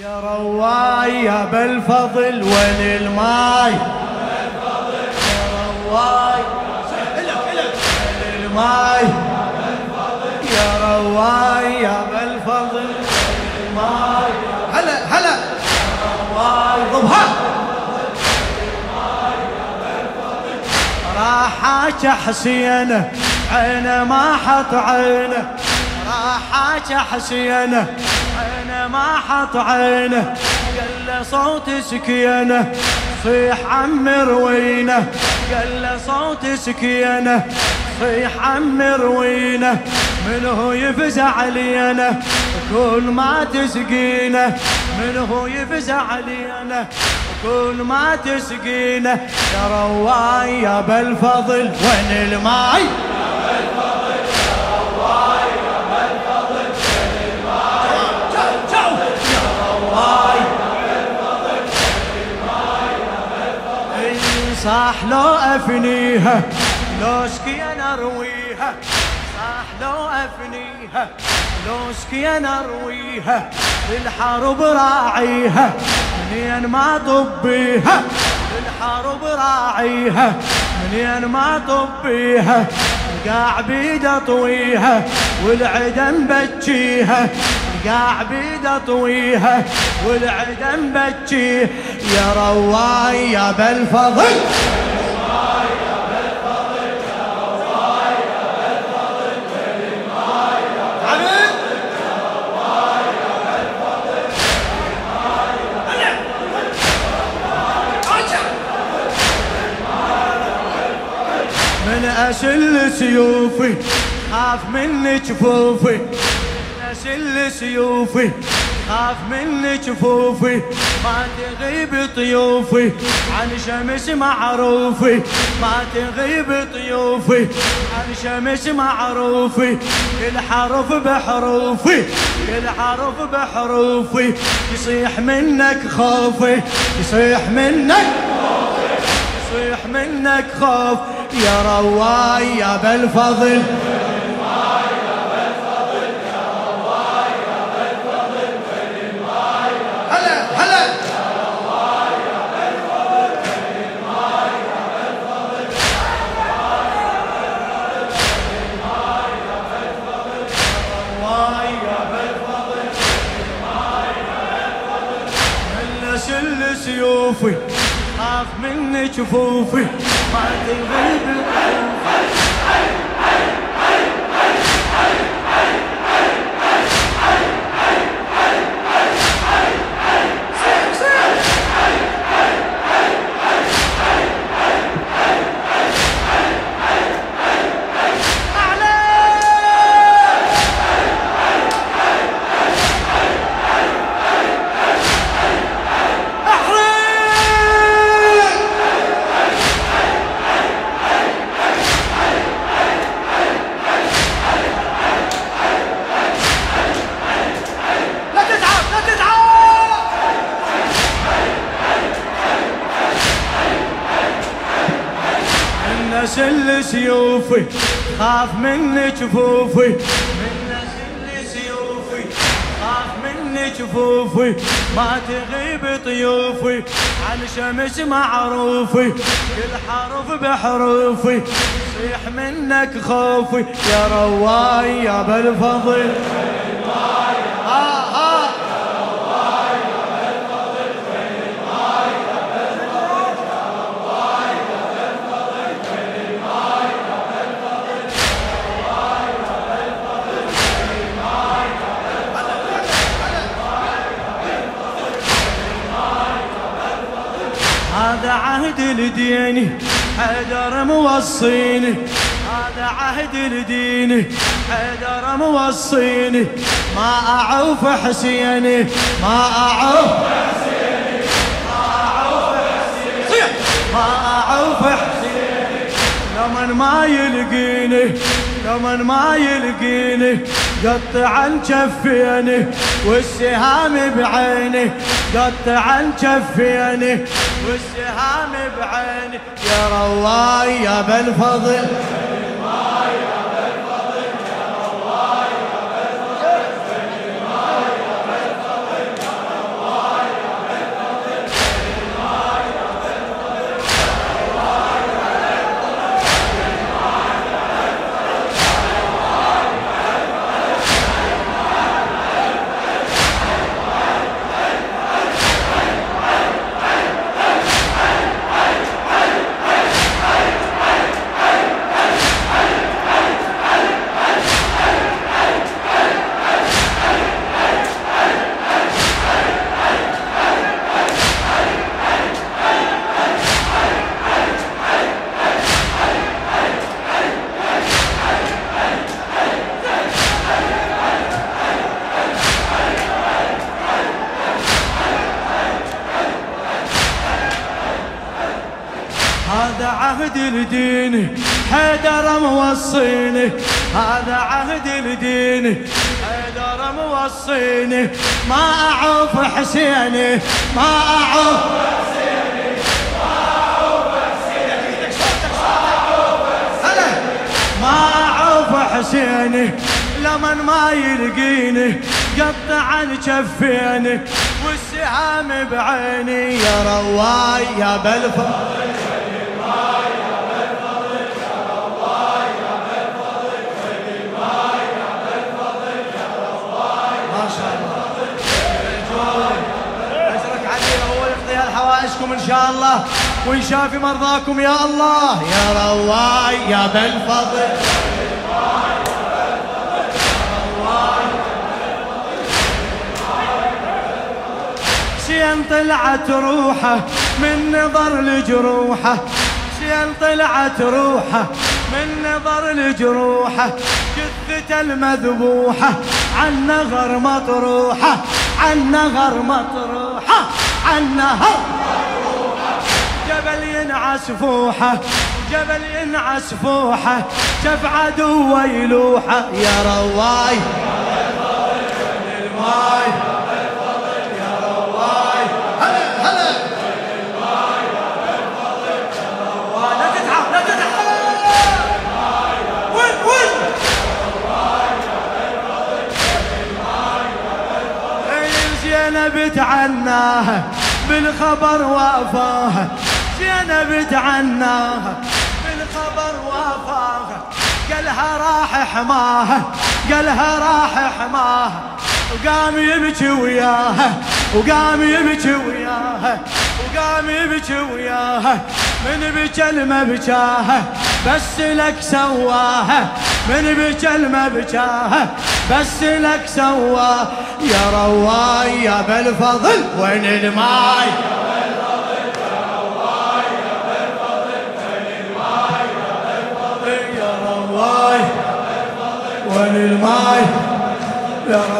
يا رواي يا بالفضل وين الماي؟ يا رواي الماي؟ يا رواي يا بالفضل الماي؟ هلا هلا. رواي ضبها راحاك حسين عينه ما حط عينه. راحاك حسين عينه ما حط عينه قال له صوت سكينة صيح عمر وينه. قال له صوت سكينة صيح عمر وينه. من هو يفزع علينا؟ كل ما تسقينا. من هو يفزع علينا؟ كل ما تسقينا. يا رواي يا بالفضل وين الماي؟ صاح لو أفنيها لو سكين أرويها. صاح لو أفنيها لو سكين أرويها. بالحرب راعيها منين ما طبيها بالحرب راعيها منين ما طبيها قاع بيد أطويها والعدم بجيها. قاع بيد اطويها والعدم بجيه يا رواي يا بالفضل. من أشل سيوفي خاف من جفوفي أشل سيوفي خاف من جفوفي ما تغيب طيوفي عن شمس معروفي ما تغيب طيوفي عن شمس معروفي كل حرف بحروفي كل حرف بحروفي يصيح منك خوفي يصيح منك يصيح منك خوف يا رواي يا بالفضل. سيوفي خاف من جفوفي ما تغيب لا اللي سيوفي خاف من جفوفي سيوفي من جفوفي ما تغيب طيوفي. عن شمس معروفي كل حرف بحروفي. يصيح منك خوفي يا رواي يا بالفضل هذا عهد لديني حيدر موصيني هذا عهد لديني حيدر موصيني ما أعوف حسيني ما أعوف حسيني ما أعوف حسيني ما اعوف حسيني لمن ما يلقيني لمن ما يلقيني قطعا كفيني والسهام بعيني قطعا كفيني والسهام بعيني. يا رواي يا بالفضل عهد الدين حيدر موصيني هذا عهد الدين حيدر موصيني ما أعوف حسيني ما أعوف حسيني ما أعوف حسيني. ما أعوف حسيني لمن ما يلقيني قطع جفيني والسهام بعيني. يا رواي يا بالفضل حوائجكم إن شاء الله. ويشافي مرضاكم يا الله. يا رواي يا بالفضل شين طلعت روحه من نظر لجروحه. شين طلعت روحه من نظر لجروحه. جثته المذبوحة عن نغر مطروحة عن نغر مطروحة. عن نهر جبل ينعس فوحة جبل ينعس فوحة شف عدو يلوحة يا رواي. الماي زينب تعناها بالخبر وافاها زينب تعناها بالخبر وافاها قالها راح حماها قالها راح حماها وقام يبكي وياها وقام يبكي وياها وقام يبكي وياها من بكى المبكاها بس لك سواها من بكى المبكاها بس لك سوا يا رواي يا بالفضل وين الماي؟ وين الماي؟ يا رواي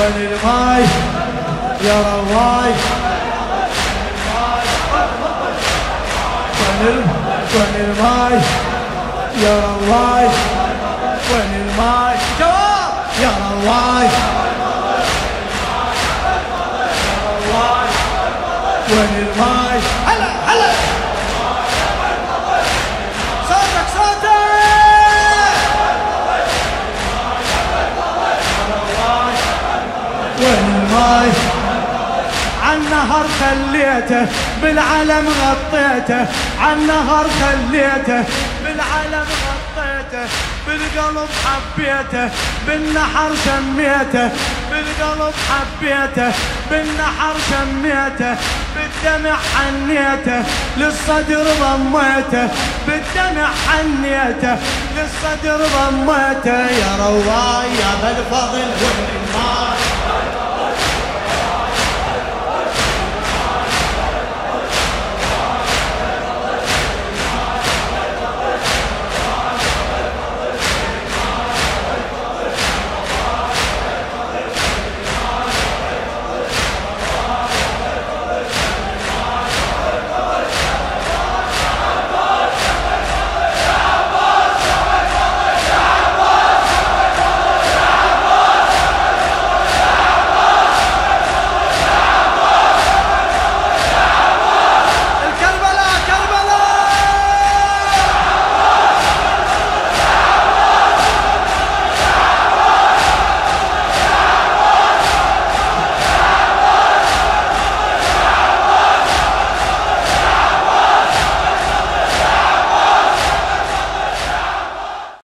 وين الماي يا رواي وين الماي يا رواي وين الماي جواب يا رواي وين الماي هلا هلا صوتك الماي عالنهر خليته بالعلم غطيته. عالنهر خليته بالعلم غطيته. بالقلب حبيته بالنحر شميته بالقلب حبيته بالنحر شميته بالدمع حنيته للصدر ضميته. بالدمع حنيته للصدر ضميته. يا رواي يا بالفضل والمال